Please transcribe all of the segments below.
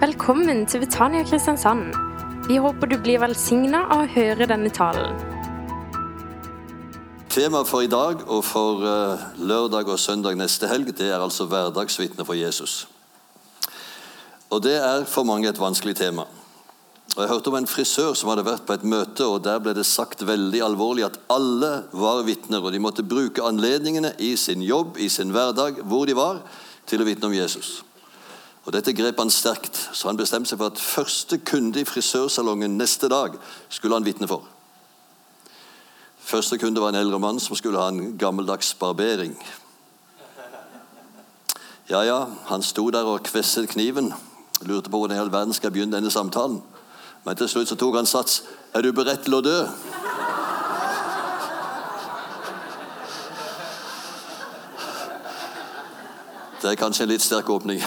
Velkommen til Betania Kristiansand. Vi håper du blir velsigna av å høre denne talen. Temaet for i dag og for eh, lørdag og søndag neste helg det er altså hverdagsvitne for Jesus. Og Det er for mange et vanskelig tema. Og Jeg hørte om en frisør som hadde vært på et møte, og der ble det sagt veldig alvorlig at alle var vitner, og de måtte bruke anledningene i sin jobb, i sin hverdag, hvor de var, til å vitne om Jesus. Og Dette grep han sterkt, så han bestemte seg for at første kunde i frisørsalongen neste dag skulle han vitne for. Første kunde var en eldre mann som skulle ha en gammeldags barbering. Ja, ja, han sto der og kvesset kniven. Lurte på hvordan i all verden skal begynne denne samtalen. Men til slutt så tok han sats. Er du beredt til å dø? Det er kanskje en litt sterk åpning.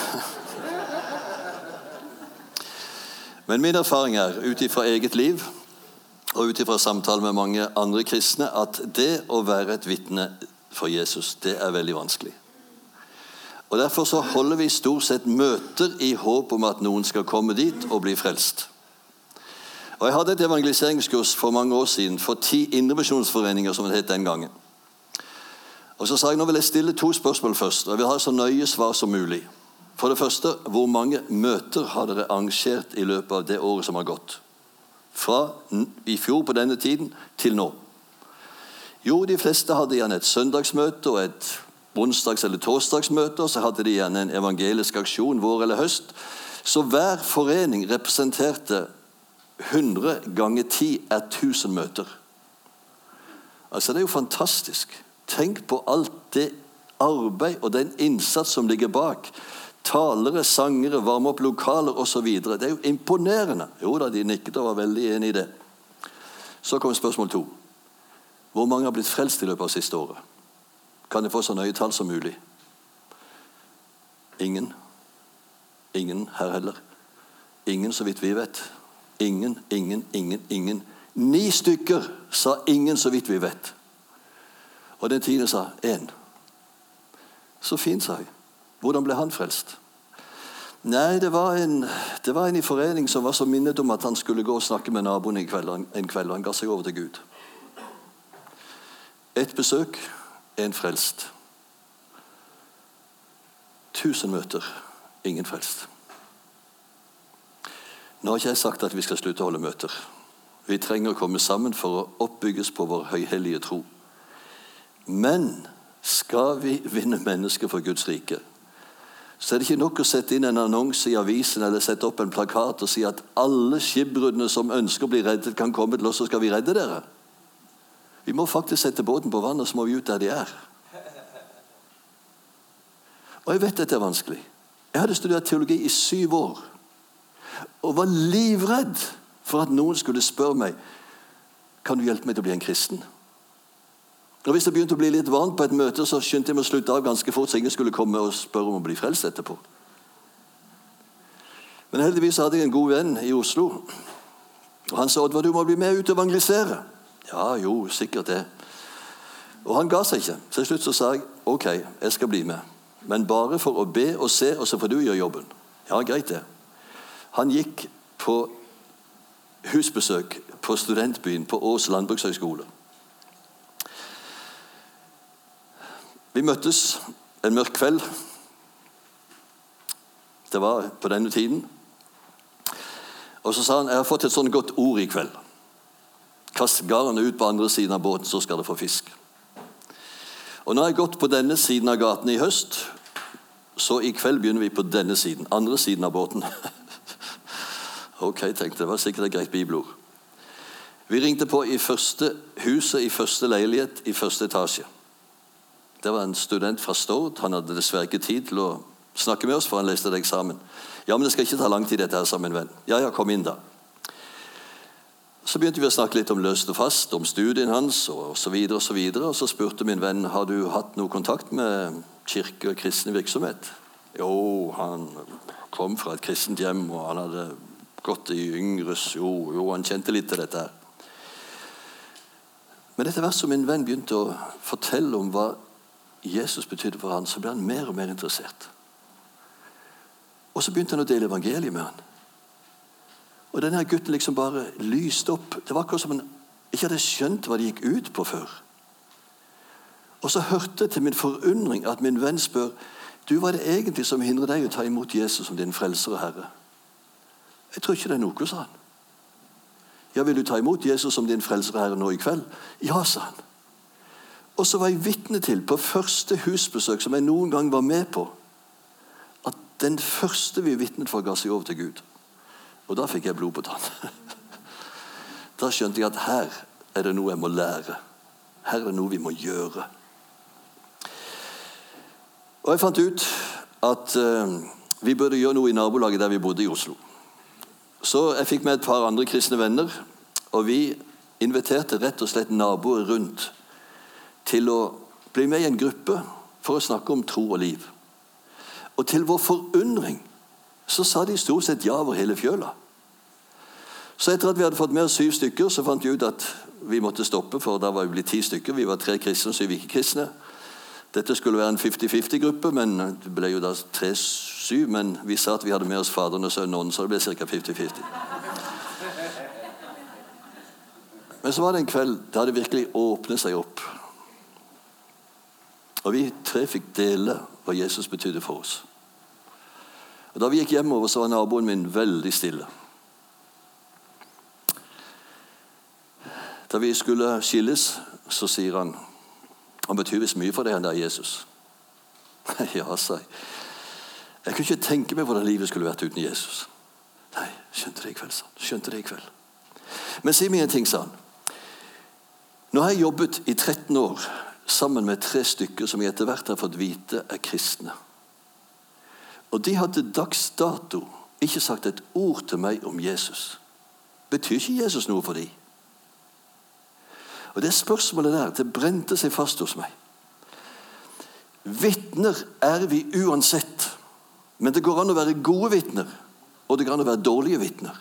Men min erfaring er, ut ifra eget liv og ut ifra samtaler med mange andre kristne, at det å være et vitne for Jesus, det er veldig vanskelig. Og Derfor så holder vi stort sett møter i håp om at noen skal komme dit og bli frelst. Og Jeg hadde et evangeliseringskurs for mange år siden for ti indremisjonsforeninger, som det het den gangen. Og Så sa jeg nå vil jeg stille to spørsmål først, og jeg vil ha så nøye svar som mulig. For det første, hvor mange møter har dere arrangert i løpet av det året som har gått? Fra i fjor på denne tiden til nå. Jo, de fleste hadde gjerne et søndagsmøte og et onsdags- eller torsdagsmøte, og så hadde de gjerne en evangelisk aksjon vår eller høst. Så hver forening representerte 100 ganger 10 er 1000 møter. Altså, Det er jo fantastisk. Tenk på alt det arbeid og den innsats som ligger bak talere, sangere, varme opp lokaler osv. Det er jo imponerende. Jo da, de nikket og var veldig enig i det. Så kom spørsmål to. Hvor mange har blitt frelst i løpet av siste året? Kan jeg få så nøye tall som mulig? Ingen. Ingen her heller. Ingen, så vidt vi vet. Ingen, ingen, ingen, ingen. Ni stykker sa ingen, så vidt vi vet. Og den tiende sa én. Så fint, sa jeg. Hvordan ble han frelst? Nei, det var, en, det var en i forening som var så minnet om at han skulle gå og snakke med naboen en kveld, en kveld han ga seg over til Gud. Ett besøk, en frelst. Tusen møter, ingen frelst. Nå har ikke jeg sagt at vi skal slutte å holde møter. Vi trenger å komme sammen for å oppbygges på vår høyhellige tro. Men skal vi vinne mennesker for Guds rike, så er det ikke nok å sette inn en annonse i avisen eller sette opp en plakat og si at alle skipbruddene som ønsker å bli reddet, kan komme til oss, så skal vi redde dere. Vi må faktisk sette båten på vannet, så må vi ut der de er. Og jeg vet dette er vanskelig. Jeg hadde studert teologi i syv år og var livredd for at noen skulle spørre meg kan du hjelpe meg til å bli en kristen. Og Hvis det begynte å bli litt varmt på et møte, så skyndte jeg meg å slutte av ganske fort, så ingen skulle komme og spørre om å bli frelst etterpå. Men heldigvis hadde jeg en god venn i Oslo. Og Han sa Oddvar, du må bli med ut og evangelisere. Ja, jo, sikkert det. Og han ga seg ikke. Så til slutt så sa jeg ok, jeg skal bli med. Men bare for å be og se, og så får du gjøre jobben. Ja, greit det. Han gikk på husbesøk på studentbyen på Ås landbrukshøgskole. Vi møttes en mørk kveld. Det var på denne tiden. Og så sa han jeg har fått et sånn godt ord i kveld. Kast garnet ut på andre siden av båten, så skal det få fisk. Og Nå har jeg gått på denne siden av gaten i høst, så i kveld begynner vi på denne siden. Andre siden av båten. ok, tenkte jeg. Det var sikkert et greit bibelord. Vi ringte på i første huset i første leilighet i første etasje. Det var en student fra Stord. Han hadde dessverre ikke tid til å snakke med oss, for han leste det eksamen. Ja, men det skal ikke ta lang tid, dette her, sa min venn. Ja, ja, kom inn, da. Så begynte vi å snakke litt om løst og fast, om studien hans og så videre og så videre. Og så spurte min venn har du hatt noe kontakt med kirke og kristen virksomhet. Jo, han kom fra et kristent hjem, og han hadde gått i yngres Jo, jo, han kjente litt til dette her. Men etter hvert som min venn begynte å fortelle om hva Jesus betydde for han, så ble han mer og mer interessert. Og så begynte han å dele evangeliet med han. Og denne gutten liksom bare lyste opp. Det var akkurat som han ikke hadde skjønt hva det gikk ut på før. Og så hørte jeg til min forundring at min venn spør du, hva er det egentlig som hindrer deg å ta imot Jesus som din frelser og herre. Jeg tror ikke det er noe, sa han. Ja, vil du ta imot Jesus som din frelser og herre nå i kveld? Ja, sa han. Og så var jeg vitne til, på første husbesøk som jeg noen gang var med på, at den første vi vitnet for, ga seg over til Gud. Og da fikk jeg blod på tann. Da skjønte jeg at her er det noe jeg må lære. Her er det noe vi må gjøre. Og jeg fant ut at uh, vi burde gjøre noe i nabolaget der vi bodde i Oslo. Så jeg fikk med et par andre kristne venner, og vi inviterte rett og slett naboer rundt til å bli med i en gruppe for å snakke om tro og liv. Og til vår forundring så sa de stort sett ja over hele fjøla. Så etter at vi hadde fått med oss syv stykker, så fant vi ut at vi måtte stoppe, for da var vi blitt ti stykker. Vi var tre kristne og syv ikke-kristne. Dette skulle være en 50-50-gruppe, men det ble jo da 3-7. Men vi sa at vi hadde med oss Faderen og Sønnen og så det ble ca. 50-50. Men så var det en kveld da det virkelig åpnet seg opp. Og vi tre fikk dele hva Jesus betydde for oss. Og Da vi gikk hjemover, så var naboen min veldig stille. Da vi skulle skilles, så sier han Han betyr visst mye for deg, han der Jesus. ja, sa jeg. Jeg kunne ikke tenke meg hvordan livet skulle vært uten Jesus. Nei, skjønte det i kveld, sa han. Skjønte det i kveld. Men si meg en ting, sa han. Nå har jeg jobbet i 13 år sammen med tre stykker som jeg etter hvert har fått vite er kristne. Og de hadde dags dato ikke sagt et ord til meg om Jesus. Betyr ikke Jesus noe for dem? Og Det spørsmålet der det brente seg fast hos meg. Vitner er vi uansett. Men det går an å være gode vitner, og det går an å være dårlige vitner.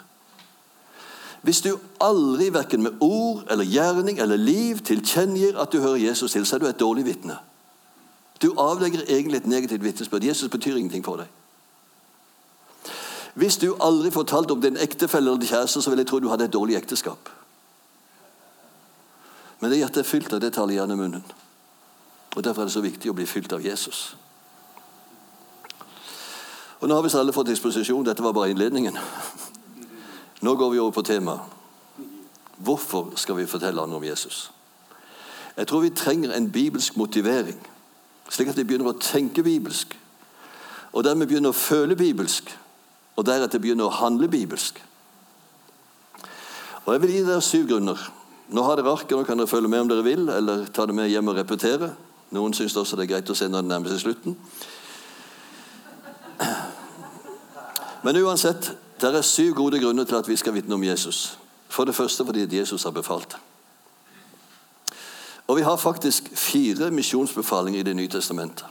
Hvis du aldri verken med ord eller gjerning eller liv tilkjennegir at du hører Jesus til, så er du et dårlig vitne. Du avlegger egentlig et negativt vitnesbyrd. Jesus betyr ingenting for deg. Hvis du aldri fortalte om din ektefelle eller kjæreste, så vil jeg tro du hadde et dårlig ekteskap. Men det hjertet er fylt av, det taler gjerne munnen. Og Derfor er det så viktig å bli fylt av Jesus. Og Nå har vi alle fått disposisjon. Dette var bare innledningen. Nå går vi over på temaet. Hvorfor skal vi fortelle andre om Jesus? Jeg tror vi trenger en bibelsk motivering, slik at vi begynner å tenke bibelsk. Og dermed begynner å føle bibelsk, og deretter begynner å handle bibelsk. Og Jeg vil gi dere syv grunner nå har dere arket, nå kan dere følge med om dere vil, eller ta det med hjem og repetere. Noen syns også det er greit å se når det nærmer seg slutten. Men uansett, det er syv gode grunner til at vi skal vitne om Jesus. For det første fordi Jesus har befalt det. Og vi har faktisk fire misjonsbefalinger i Det nye testamentet.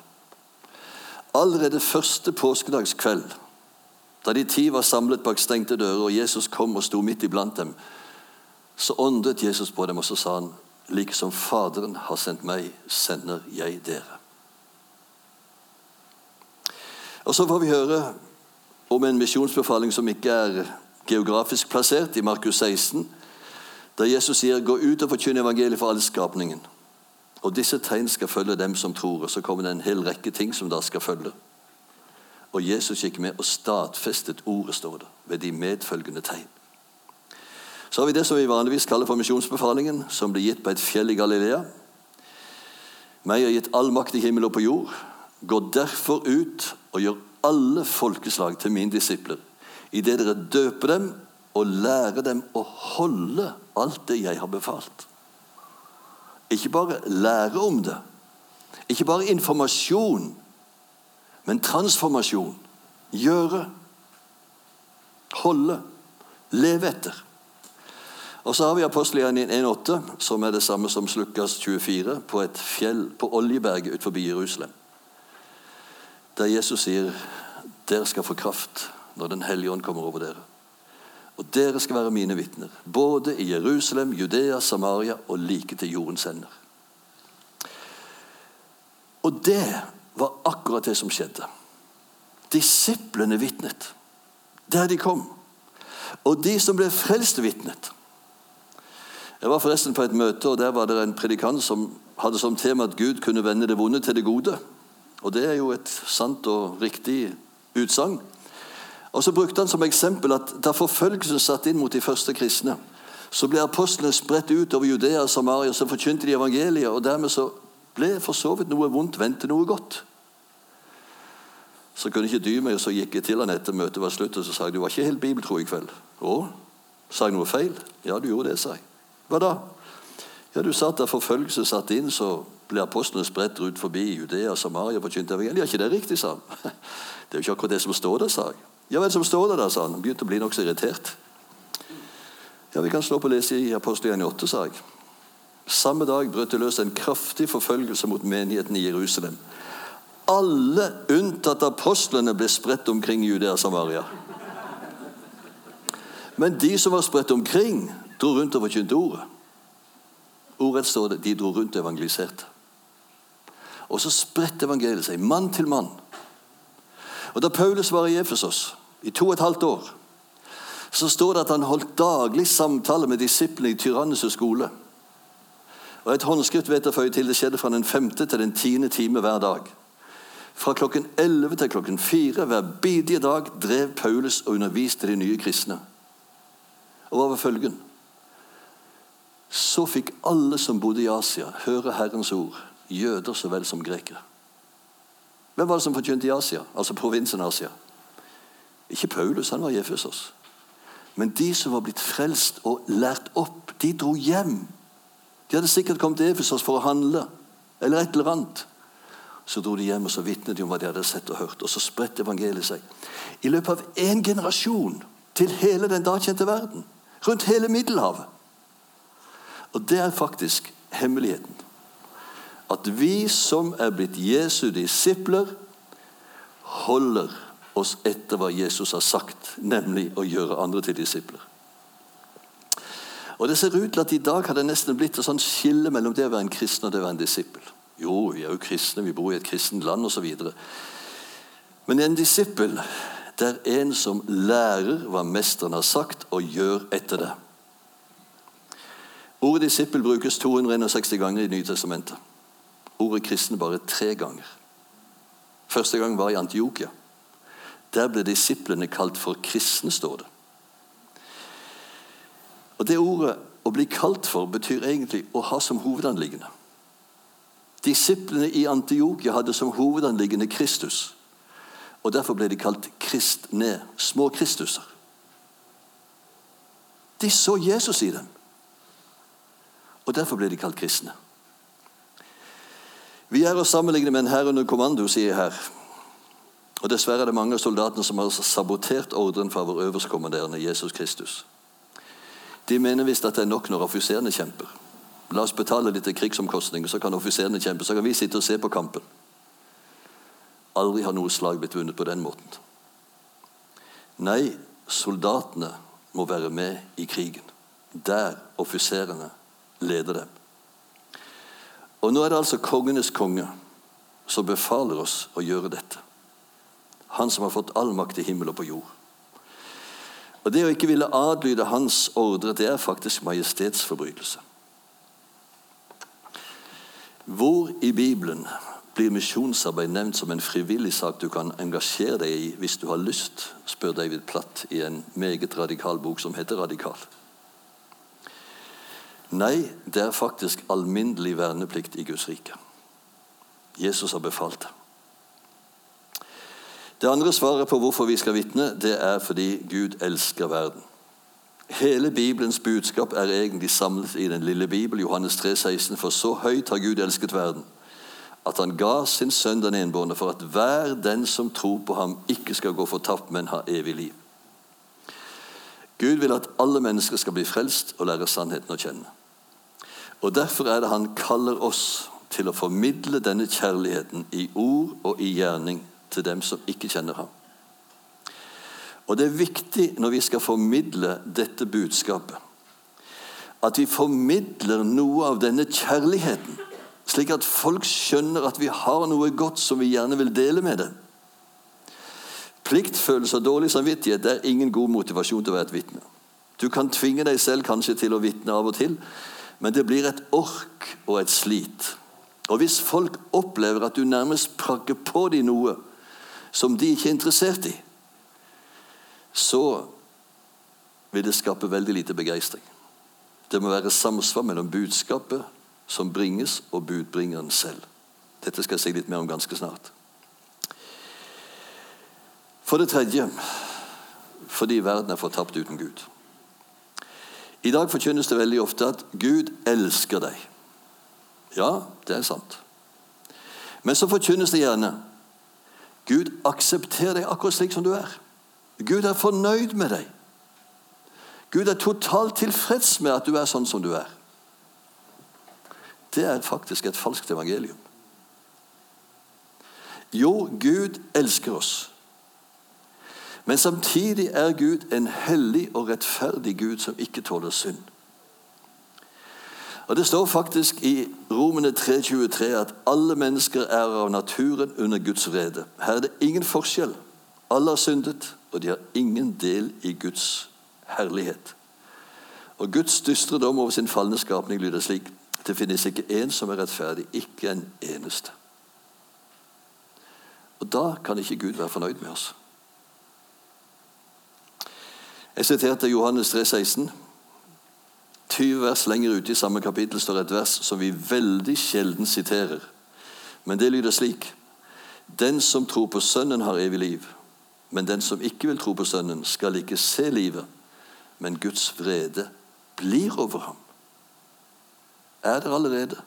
Allerede første påskedagskveld, da de ti var samlet bak stengte dører, og Jesus kom og sto midt iblant dem, så åndet Jesus på dem, og så sa han, like som Faderen har sendt meg, sender jeg dere. Og Så får vi høre om en misjonsbefaling som ikke er geografisk plassert, i Markus 16, der Jesus sier 'Gå ut og forkynn evangeliet for all skapningen'. Og disse tegn skal følge dem som tror. Og så kommer det en hel rekke ting som da skal følge. Og Jesus gikk med og stadfestet ordet, står det, ved de medfølgende tegn. Så har vi det som vi vanligvis kaller for misjonsbefalingen, som ble gitt på et fjell i Galilea. Meg er gitt all makt i himmel og på jord. Gå derfor ut og gjør alle folkeslag til mine disipler, idet dere døper dem og lærer dem å holde alt det jeg har befalt. Ikke bare lære om det, ikke bare informasjon, men transformasjon. Gjøre, holde, leve etter. Og så har vi apostelgjerningen 1,8, som er det samme som Slukkas 24, på et fjell på Oljeberget utenfor Jerusalem. Der Jesus sier dere skal få kraft når Den hellige ånd kommer over dere. Og dere skal være mine vitner, både i Jerusalem, Judea, Samaria og like til jordens ender. Og det var akkurat det som skjedde. Disiplene vitnet der de kom. Og de som ble frelst, vitnet. Jeg var forresten på et møte, og der var det en predikant som hadde som tema at Gud kunne vende det vonde til det gode. Og det er jo et sant og riktig utsagn. Og så brukte han som eksempel at da forfølgelsen satt inn mot de første kristne, så ble apostlene spredt ut over Judea og Samaria, så forkynte de evangeliet, og dermed så ble for så vidt noe vondt vendt til noe godt. Så kunne ikke dy meg, og så gikk jeg til han etter møtet var slutt og så sa jeg, du var ikke helt bibeltro i kveld. Å? Sa jeg noe feil? Ja, du gjorde det, sa jeg. Hva da? Ja, Du sa at da forfølgelse satt inn, så ble apostlene spredt ut forbi Judea og Samaria. og forkynte evangeliet. Ja, ikke det riktig, sa han. Det er jo ikke akkurat det som står der, sa jeg. Ja, hva er det som står der, da, sa han. Han begynte å bli nokså irritert. Ja, Vi kan slå på å lese i Apostelgjerningen 8, sa jeg. Samme dag brøt det løs en kraftig forfølgelse mot menigheten i Jerusalem. Alle unntatt apostlene ble spredt omkring Judea og Samaria. Men de som var spredt omkring, dro rundt og forkynte ordet. Ordrett står det de dro rundt og evangeliserte. Og så spredte evangeliet seg, mann til mann. Og Da Paulus var i Efesos i to og et halvt år, så står det at han holdt daglig samtale med disiplene i Tyrannes skole. Og Et håndskrift vet jeg føye til det skjedde fra den femte til den tiende time hver dag. Fra klokken 11 til klokken fire hver bidige dag drev Paulus og underviste de nye kristne. Og hva var følgen? Så fikk alle som bodde i Asia, høre Herrens ord, jøder så vel som grekere. Hvem var det som forkynte i Asia, altså provinsen Asia? Ikke Paulus, han var i Efesos. Men de som var blitt frelst og lært opp, de dro hjem. De hadde sikkert kommet til Efesos for å handle eller et eller annet. Så dro de hjem og så vitnet de om hva de hadde sett og hørt. Og så spredte evangeliet seg. I løpet av én generasjon til hele den da kjente verden. Rundt hele Middelhavet. Og det er faktisk hemmeligheten. At vi som er blitt Jesu disipler, holder oss etter hva Jesus har sagt, nemlig å gjøre andre til disipler. Og Det ser ut til at i dag har det nesten blitt et sånt skille mellom det å være en kristen og det å være en disippel. Jo, vi er jo kristne, vi bor i et kristent land osv. Men en disippel det er en som lærer hva mesteren har sagt, og gjør etter det. Ordet disippel brukes 261 ganger i Nytestamentet. Ordet kristen bare tre ganger. Første gang var i Antiokia. Der ble disiplene kalt for kristne, står det. Og Det ordet å bli kalt for betyr egentlig å ha som hovedanliggende. Disiplene i Antiokia hadde som hovedanliggende Kristus. Og Derfor ble de kalt kristne, små Kristuser. De så Jesus i dem. Og Derfor ble de kalt kristne. Vi er å sammenligne med en hær under kommando, sier jeg her. Og Dessverre er det mange av soldatene som har sabotert ordren fra vår øverstkommanderende Jesus Kristus. De mener visst at det er nok når offiserene kjemper. La oss betale litt krigsomkostninger, så kan offiserene kjempe. Så kan vi sitte og se på kampen. Aldri har noe slag blitt vunnet på den måten. Nei, soldatene må være med i krigen. Der offiserene leder dem. Og Nå er det altså kongenes konge som befaler oss å gjøre dette. Han som har fått all makt i himmel og på jord. Og Det å ikke ville adlyde hans ordre, det er faktisk majestetsforbrytelse. Hvor i Bibelen blir misjonsarbeid nevnt som en frivillig sak du kan engasjere deg i hvis du har lyst, spør David Platt i en meget radikal bok som heter 'Radikal'. Nei, det er faktisk alminnelig verneplikt i Guds rike. Jesus har befalt det. Det andre svaret på hvorfor vi skal vitne, det er fordi Gud elsker verden. Hele Bibelens budskap er egentlig samlet i den lille Bibel, Johannes 3, 16. For så høyt har Gud elsket verden, at han ga sin sønn den enbårne, for at hver den som tror på ham, ikke skal gå fortapt, men ha evig liv. Gud vil at alle mennesker skal bli frelst og lære sannheten å kjenne. Og Derfor er det han kaller oss til å formidle denne kjærligheten i ord og i gjerning til dem som ikke kjenner ham. Og Det er viktig når vi skal formidle dette budskapet, at vi formidler noe av denne kjærligheten, slik at folk skjønner at vi har noe godt som vi gjerne vil dele med dem. Pliktfølelse og dårlig samvittighet det er ingen god motivasjon til å være et vitne. Du kan tvinge deg selv kanskje til å vitne av og til, men det blir et ork og et slit. Og hvis folk opplever at du nærmest prakker på dem noe som de ikke er interessert i, så vil det skape veldig lite begeistring. Det må være samsvar mellom budskapet som bringes, og budbringeren selv. Dette skal jeg si litt mer om ganske snart. For det tredje fordi verden er fortapt uten Gud. I dag forkynnes det veldig ofte at Gud elsker deg. Ja, det er sant. Men så forkynnes det gjerne Gud aksepterer deg akkurat slik som du er. Gud er fornøyd med deg. Gud er totalt tilfreds med at du er sånn som du er. Det er faktisk et falskt evangelium. Jo, Gud elsker oss. Men samtidig er Gud en hellig og rettferdig Gud som ikke tåler synd. Og Det står faktisk i Romene 3,23 at alle mennesker er av naturen under Guds vrede. Her er det ingen forskjell. Alle har syndet, og de har ingen del i Guds herlighet. Og Guds dystre dom over sin falne skapning lyder slik det finnes ikke én som er rettferdig, ikke en eneste. Og Da kan ikke Gud være fornøyd med oss. Jeg siterte Johannes 3, 16. 20 vers lenger ute i samme kapittel står et vers som vi veldig sjelden siterer. Men det lyder slik.: Den som tror på Sønnen, har evig liv. Men den som ikke vil tro på Sønnen, skal ikke se livet, men Guds vrede blir over ham. Er der allerede?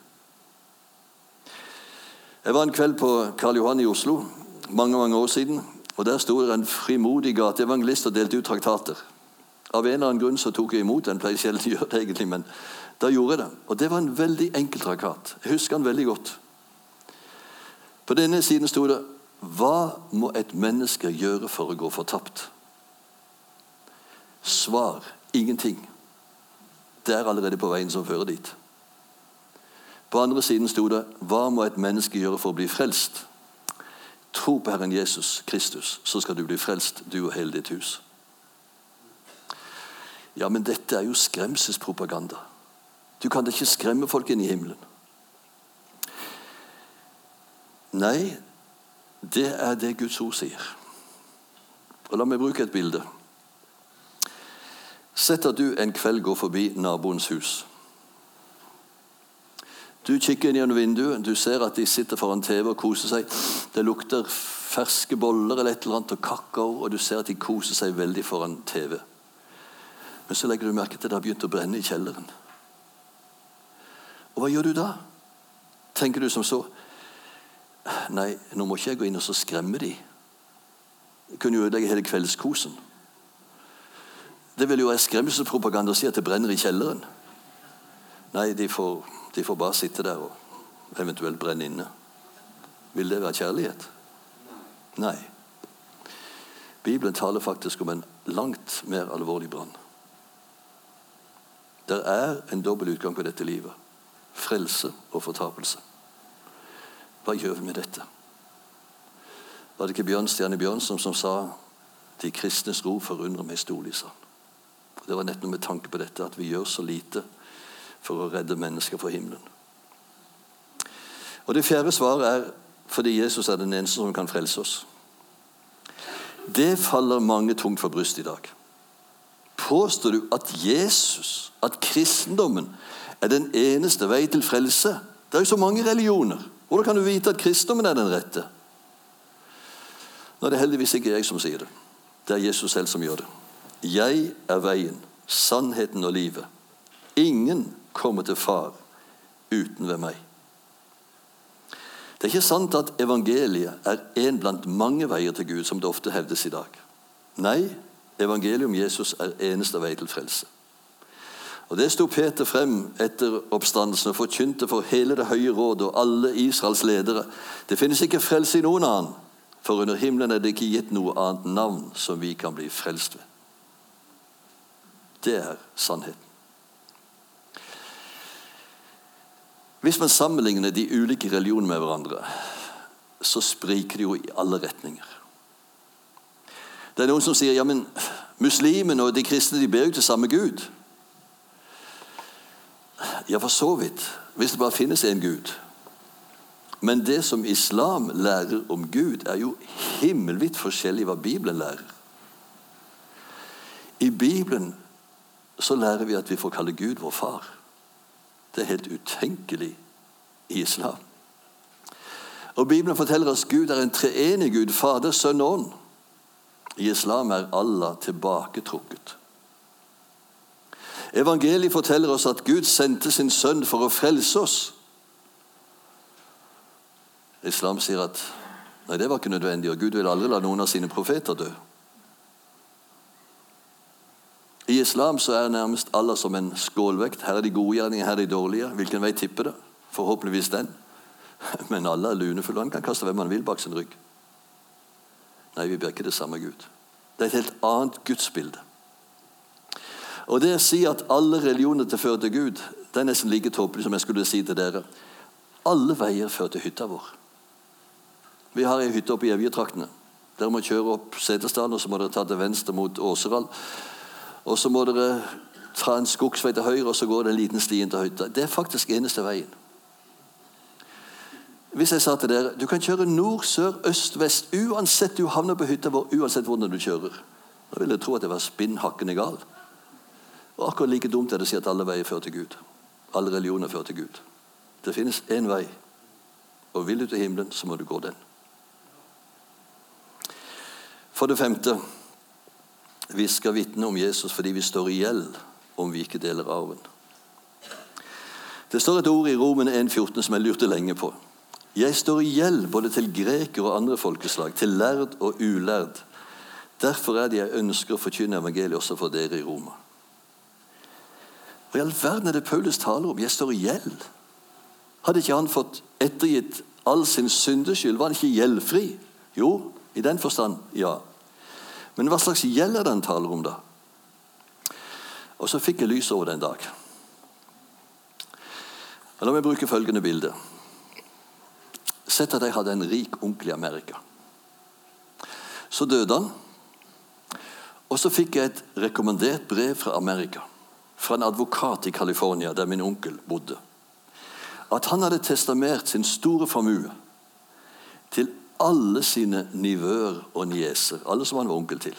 Jeg var en kveld på Karl Johan i Oslo mange mange år siden. og Der sto det en frimodig gateevangelist og delte ut traktater. Av en eller annen grunn så tok jeg imot den. pleier sjelden å gjøre det egentlig, men da gjorde jeg det. Og det var en veldig enkel trakat. Jeg husker den veldig godt. På denne siden sto det Hva må et menneske gjøre for å gå fortapt? Svar ingenting. Det er allerede på veien som fører dit. På andre siden sto det Hva må et menneske gjøre for å bli frelst? Tro på Herren Jesus Kristus, så skal du bli frelst, du og hele ditt hus. Ja, men dette er jo skremselspropaganda. Du kan da ikke skremme folk inn i himmelen. Nei, det er det Guds ord sier. Og La meg bruke et bilde. Sett at du en kveld går forbi naboens hus. Du kikker inn gjennom vinduet, du ser at de sitter foran TV og koser seg. Det lukter ferske boller eller et eller annet og kakao, og du ser at de koser seg veldig foran TV. Men så legger du merke til at det har begynt å brenne i kjelleren. Og hva gjør du da? Tenker du som så Nei, nå må ikke jeg gå inn og så skremme de. Jeg kunne jo ødelegge hele kveldskosen. Det vil jo være skremselspropaganda å si at det brenner i kjelleren. Nei, de får, de får bare sitte der og eventuelt brenne inne. Vil det være kjærlighet? Nei. Bibelen taler faktisk om en langt mer alvorlig brann. Det er en dobbel utgang på dette livet. Frelse og fortapelse. Hva gjør vi med dette? Var det ikke Bjørnstjerne Bjørnson som sa 'De kristnes ro forundrer meg storlig', sa han. Det var nettopp med tanke på dette at vi gjør så lite for å redde mennesker fra himmelen. Og Det fjerde svaret er fordi Jesus er den eneste som kan frelse oss. Det faller mange tungt for brystet i dag. Påstår du at Jesus, at kristendommen, er den eneste vei til frelse? Det er jo så mange religioner. Hvordan kan du vite at kristendommen er den rette? Nå er det heldigvis ikke jeg som sier det. Det er Jesus selv som gjør det. Jeg er veien, sannheten og livet. Ingen kommer til Far uten ved meg. Det er ikke sant at evangeliet er en blant mange veier til Gud, som det ofte hevdes i dag. Nei, evangeliet om Jesus er eneste vei til frelse. Og Det sto Peter frem etter oppstandelsen og forkynte for hele det høye råd og alle Israels ledere. Det finnes ikke frelse i noen annen, for under himmelen er det ikke gitt noe annet navn som vi kan bli frelst ved. Det er sannheten. Hvis man sammenligner de ulike religionene med hverandre, så spriker de jo i alle retninger. Det er noen som sier ja, men muslimene og de kristne de ber jo til samme Gud. Ja, for så vidt. Hvis det bare finnes én Gud. Men det som islam lærer om Gud, er jo himmelvidt forskjellig hva Bibelen lærer. I Bibelen så lærer vi at vi får kalle Gud vår far. Det er helt utenkelig i islam. Og Bibelen forteller oss at Gud er en treenig Gud, Fader, Sønn og Ånd. I islam er Allah tilbaketrukket. Evangeliet forteller oss at Gud sendte sin sønn for å frelse oss. Islam sier at nei, det var ikke nødvendig, og Gud vil aldri la noen av sine profeter dø. I islam så er nærmest Allah som en skålvekt. Her er de gode gjerninger, her er de dårlige. Hvilken vei tipper det? Forhåpentligvis den. Men alle er lunefulle. Han kan kaste hvem han vil bak sin rygg. Nei, vi ber ikke det samme Gud. Det er et helt annet gudsbilde. Og det å si at alle religioner til fører til Gud, det er nesten like tåpelig som jeg skulle si til dere. Alle veier fører til hytta vår. Vi har ei hytte oppe i Evjetraktene. Dere må kjøre opp Setesdalen, og så må dere ta til venstre mot Åseral. Og så må dere ta en skogsvei til høyre, og så går det en liten sti inn til hytta. Det er faktisk eneste veien. Hvis jeg sa til dere du kan kjøre nord, sør, øst, vest uansett du havner på hytta vår, uansett hvordan du kjører, da ville jeg tro at jeg var spinn hakkende gal. Og akkurat like dumt er det å si at alle veier fører til Gud. Alle religioner fører til Gud. Det finnes én vei, og vil du til himmelen, så må du gå den. For det femte vi skal vitne om Jesus fordi vi står i gjeld om vi ikke deler arven. Det står et ord i Romen 1,14 som jeg lurte lenge på. Jeg står i gjeld både til grekere og andre folkeslag, til lærd og ulærd. Derfor er det jeg ønsker å forkynne evangeliet også for dere i Roma. Hva i all verden er det Paulus taler om? Jeg står i gjeld. Hadde ikke han fått ettergitt all sin syndeskyld? Var han ikke gjeldfri? Jo, i den forstand, ja. Men hva slags gjeld er det han taler om, da? Og så fikk jeg lys over det en dag. La meg bruke følgende bilde. Sett at jeg hadde en rik onkel i Amerika. Så døde han. Og så fikk jeg et rekommandert brev fra Amerika. Fra en advokat i California, der min onkel bodde. At han hadde testamert sin store formue til alle sine nivøer og nieser, alle som han var onkel til.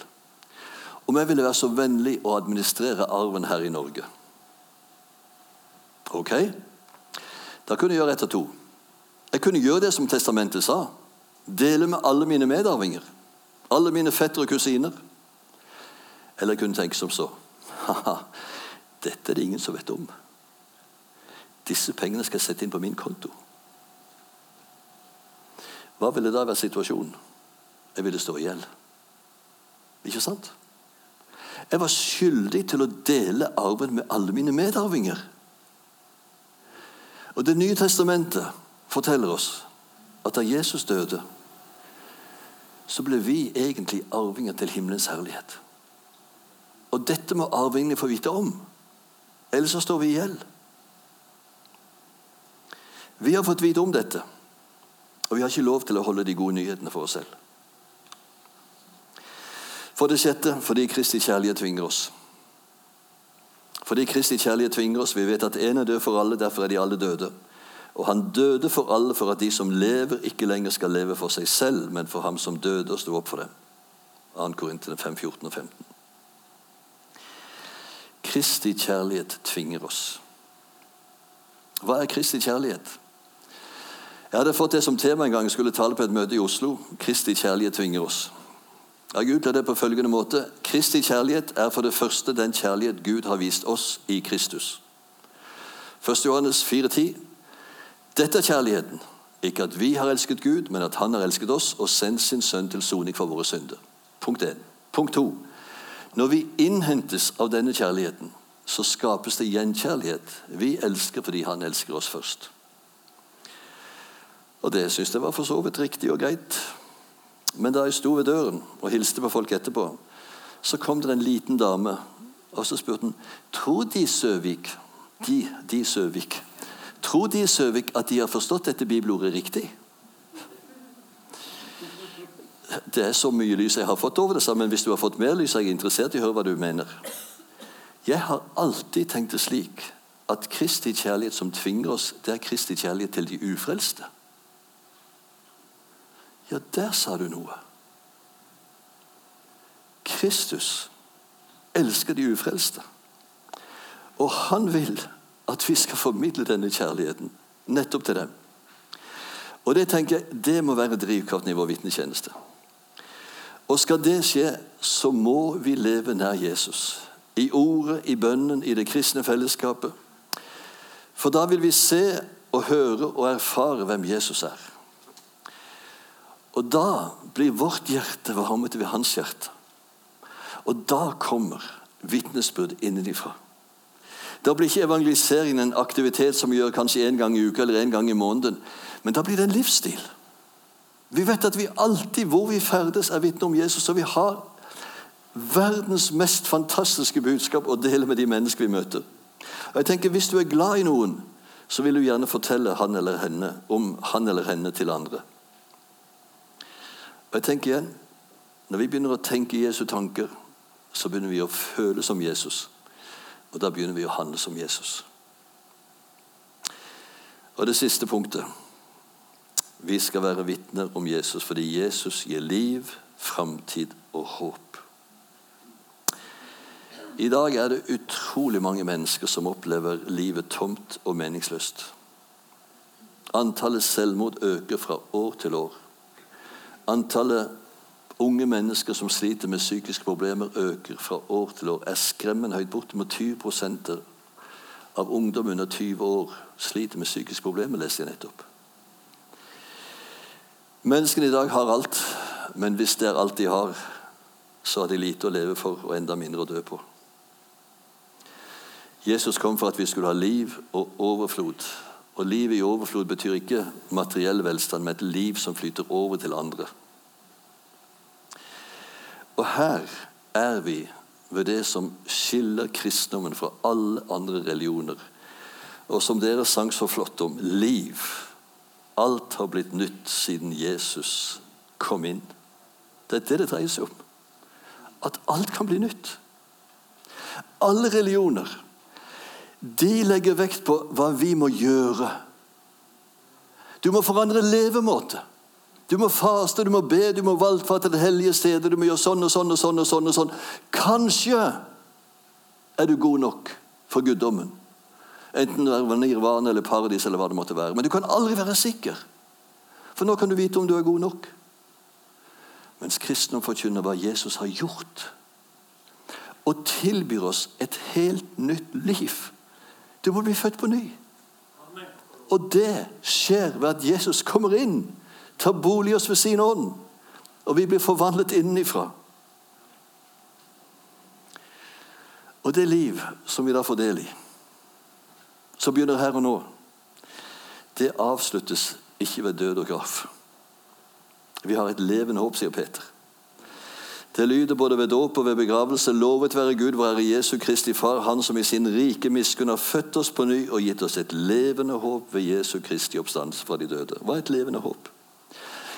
Om jeg ville være så vennlig å administrere arven her i Norge. Ok? Da kunne jeg gjøre ett av to. Jeg kunne gjøre det som testamentet sa. Dele med alle mine medarvinger. Alle mine fetter og kusiner. Eller jeg kunne tenke som så. Haha, dette er det ingen som vet om. Disse pengene skal jeg sette inn på min konto. Hva ville da vært situasjonen? Jeg ville stå i gjeld. Ikke sant? Jeg var skyldig til å dele arven med alle mine medarvinger. Og Det nye testamentet forteller oss at da Jesus døde, så ble vi egentlig arvinger til himmelens herlighet. Og dette må arvingene få vite om. Ellers så står vi i gjeld. Vi har fått vite om dette. Og vi har ikke lov til å holde de gode nyhetene for oss selv. For det sjette fordi Kristi kjærlighet tvinger oss. Fordi Kristi kjærlighet tvinger oss. Vi vet at én er død for alle, derfor er de alle døde. Og han døde for alle for at de som lever, ikke lenger skal leve for seg selv, men for ham som døde og sto opp for dem. 2. Korintene 5, 14 og 15. Kristi kjærlighet tvinger oss. Hva er Kristi kjærlighet? Jeg hadde fått det som tema en gang jeg skulle tale på et møte i Oslo. Kristi kjærlighet tvinger oss. Jeg utla det på følgende måte. Kristi kjærlighet er for det første den kjærlighet Gud har vist oss i Kristus. 1. Johannes 4,10. Dette er kjærligheten. Ikke at vi har elsket Gud, men at Han har elsket oss og sendt sin sønn til soning for våre synder. Punkt 1. Punkt 2. Når vi innhentes av denne kjærligheten, så skapes det gjenkjærlighet. Vi elsker fordi Han elsker oss først. Og det syns jeg var for så vidt riktig og greit. Men da jeg sto ved døren og hilste på folk etterpå, så kom det en liten dame, og så spurte hun tror de Søvik de, de Søvik, tror de i Søvik at de har forstått dette bibelordet riktig? det er så mye lys jeg har fått over det, men hvis du har fått mer lys, er jeg interessert i å høre hva du mener. Jeg har alltid tenkt det slik at Kristi kjærlighet som tvinger oss, det er Kristi kjærlighet til de ufrelste. Ja, der sa du noe. Kristus elsker de ufrelste. Og han vil at vi skal formidle denne kjærligheten nettopp til dem. Og Det tenker jeg, det må være drivkraften i vår vitnetjeneste. Og Skal det skje, så må vi leve nær Jesus. I ordet, i bønnen, i det kristne fellesskapet. For da vil vi se og høre og erfare hvem Jesus er. Og da blir vårt hjerte varmet ved hans hjerte. Og da kommer vitnesbyrd innenfra. Da blir ikke evangeliseringen en aktivitet som vi gjør kanskje én gang i uka eller en gang i måneden. Men da blir det en livsstil. Vi vet at vi alltid hvor vi ferdes, er vitne om Jesus. Og vi har verdens mest fantastiske budskap å dele med de mennesker vi møter. Og jeg tenker, Hvis du er glad i noen, så vil du gjerne fortelle han eller henne om han eller henne til andre. Og jeg tenker igjen, Når vi begynner å tenke Jesu tanker, så begynner vi å føle som Jesus. Og da begynner vi å handle som Jesus. Og det siste punktet Vi skal være vitner om Jesus fordi Jesus gir liv, framtid og håp. I dag er det utrolig mange mennesker som opplever livet tomt og meningsløst. Antallet selvmord øker fra år til år. Antallet unge mennesker som sliter med psykiske problemer, øker fra år til år. Er skremmende høyt. Bortimot 20% av ungdom under 20 år sliter med psykiske problemer, leste jeg nettopp. Menneskene i dag har alt, men hvis det er alt de har, så har de lite å leve for og enda mindre å dø på. Jesus kom for at vi skulle ha liv og overflod. Og liv i overflod betyr ikke materiell velstand, men et liv som flyter over til andre. Og her er vi ved det som skiller kristendommen fra alle andre religioner. Og som dere sang så flott om liv. Alt har blitt nytt siden Jesus kom inn. Det er det det dreier seg om. At alt kan bli nytt. Alle religioner de legger vekt på hva vi må gjøre. Du må forandre levemåte. Du må faste, du må be, du må valgfatte det hellige stedet. Du må gjøre sånn og sånn og sånn. og sånn og sånn. Kanskje er du god nok for guddommen. Enten det er nirvana eller paradis eller hva det måtte være. Men du kan aldri være sikker. For nå kan du vite om du er god nok. Mens kristendom forkynner hva Jesus har gjort. Og tilbyr oss et helt nytt liv du må bli født på ny. Og det skjer ved at Jesus kommer inn, tar bolig i oss ved sin ånd, og vi blir forvandlet innenfra. Og det liv som vi da får del i, som begynner her og nå, det avsluttes ikke ved død og graf. Vi har et levende håp, sier Peter. Det lyder både ved dåp og ved begravelse. Lovet være Gud, vår Herre Jesu Kristi Far, Han som i sin rike miskunn har født oss på ny og gitt oss et levende håp ved Jesu Kristi oppstandelse fra de døde. Hva er et levende håp?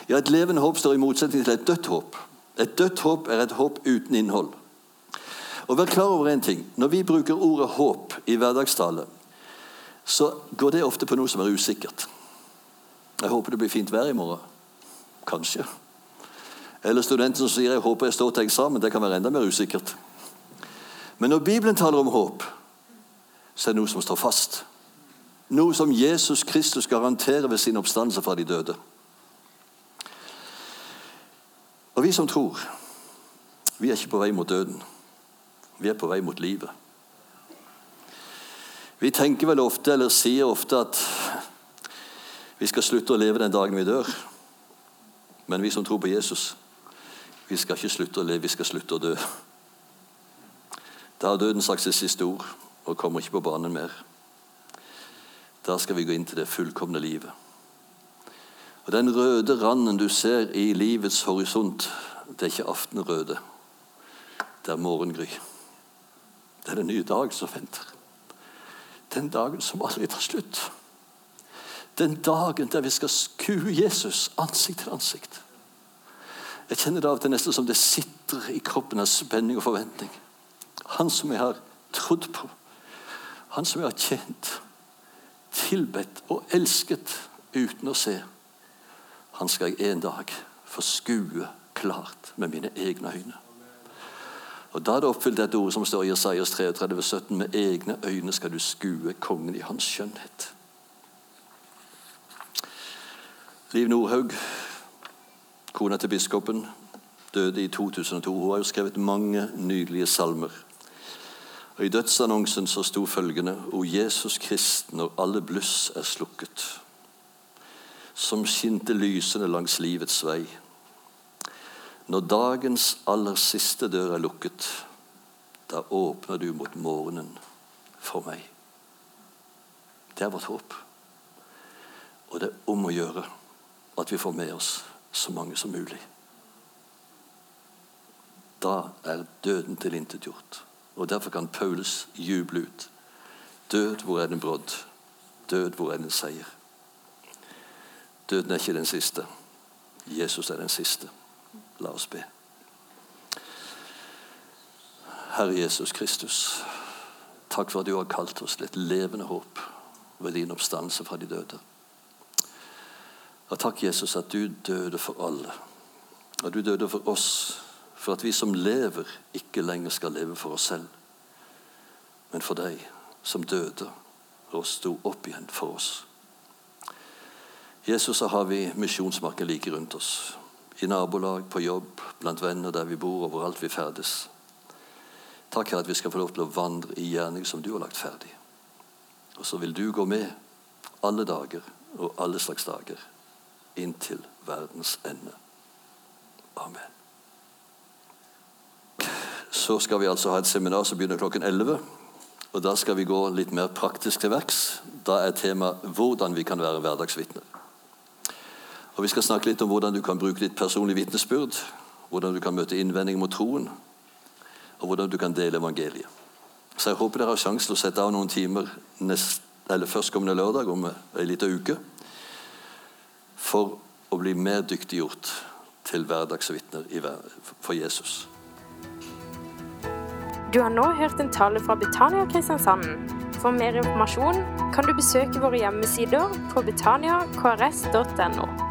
Ja, Et levende håp står i motsetning til et dødt håp. Et dødt håp er et håp uten innhold. Og Vær klar over en ting. Når vi bruker ordet håp i hverdagstale, så går det ofte på noe som er usikkert. Jeg håper det blir fint vær i morgen. Kanskje. Eller studenten som sier 'jeg håper jeg står til eksamen'. Det kan være enda mer usikkert. Men når Bibelen taler om håp, så er det noe som står fast. Noe som Jesus Kristus garanterer ved sin oppstandelse fra de døde. Og vi som tror, vi er ikke på vei mot døden. Vi er på vei mot livet. Vi tenker vel ofte, eller sier ofte, at vi skal slutte å leve den dagen vi dør. Men vi som tror på Jesus, vi skal ikke slutte å leve, vi skal slutte å dø. Da har døden sagt sitt siste ord og kommer ikke på banen mer. Da skal vi gå inn til det fullkomne livet. Og Den røde randen du ser i livets horisont, det er ikke aftenrøde. Det er morgengry. Det er den nye dagen som venter. Den dagen som aldri tar slutt. Den dagen der vi skal skue Jesus ansikt til ansikt. Jeg kjenner det av og til nesten som det sitter i kroppen av spenning og forventning. Han som jeg har trodd på, han som jeg har tjent, tilbedt og elsket uten å se, han skal jeg en dag få skue klart med mine egne øyne. Og Da er det oppfylt dette ordet som står i Jesajas 33, 17. Med egne øyne skal du skue kongen i hans skjønnhet. Liv Nordhaug, kona til biskopen, døde i 2002. Hun har jo skrevet mange nydelige salmer. Og I dødsannonsen så sto følgende O Jesus Krist, når alle bluss er slukket, som skinte lysende langs livets vei. Når dagens aller siste dør er lukket, da åpner du mot morgenen for meg. Det er vårt håp. Og det er om å gjøre at vi får med oss så mange som mulig. Da er døden tilintetgjort. Og derfor kan Paulus juble ut. Død, hvor er den brodd? Død, hvor er den seier? Døden er ikke den siste. Jesus er den siste. La oss be. Herre Jesus Kristus, takk for at du har kalt oss et levende håp ved din oppstandelse fra de døde. Og takk, Jesus, at du døde for alle. At du døde for oss, for at vi som lever, ikke lenger skal leve for oss selv, men for deg som døde og sto opp igjen for oss. Jesus, så har vi misjonsmarken like rundt oss i nabolag, på jobb, blant venner der vi bor, overalt vi ferdes. Takk, Herre, at vi skal få lov til å vandre i gjerning som du har lagt ferdig. Og så vil du gå med alle dager og alle slags dager inntil verdens ende. Amen. Så skal vi altså ha et seminar som begynner klokken 11. Og Da skal vi gå litt mer praktisk til verks. Da er temaet 'Hvordan vi kan være hverdagsvitner'. Og Vi skal snakke litt om hvordan du kan bruke ditt personlige vitnesbyrd, hvordan du kan møte innvendinger mot troen, og hvordan du kan dele evangeliet. Så jeg håper dere har sjanse til å sette av noen timer nest, eller førstkommende lørdag om ei lita uke for å bli mer dyktiggjort til hverdagsvitner for Jesus. Du har nå hørt en tale fra Betania Kristiansand. For mer informasjon kan du besøke våre hjemmesider på betaniakrs.no.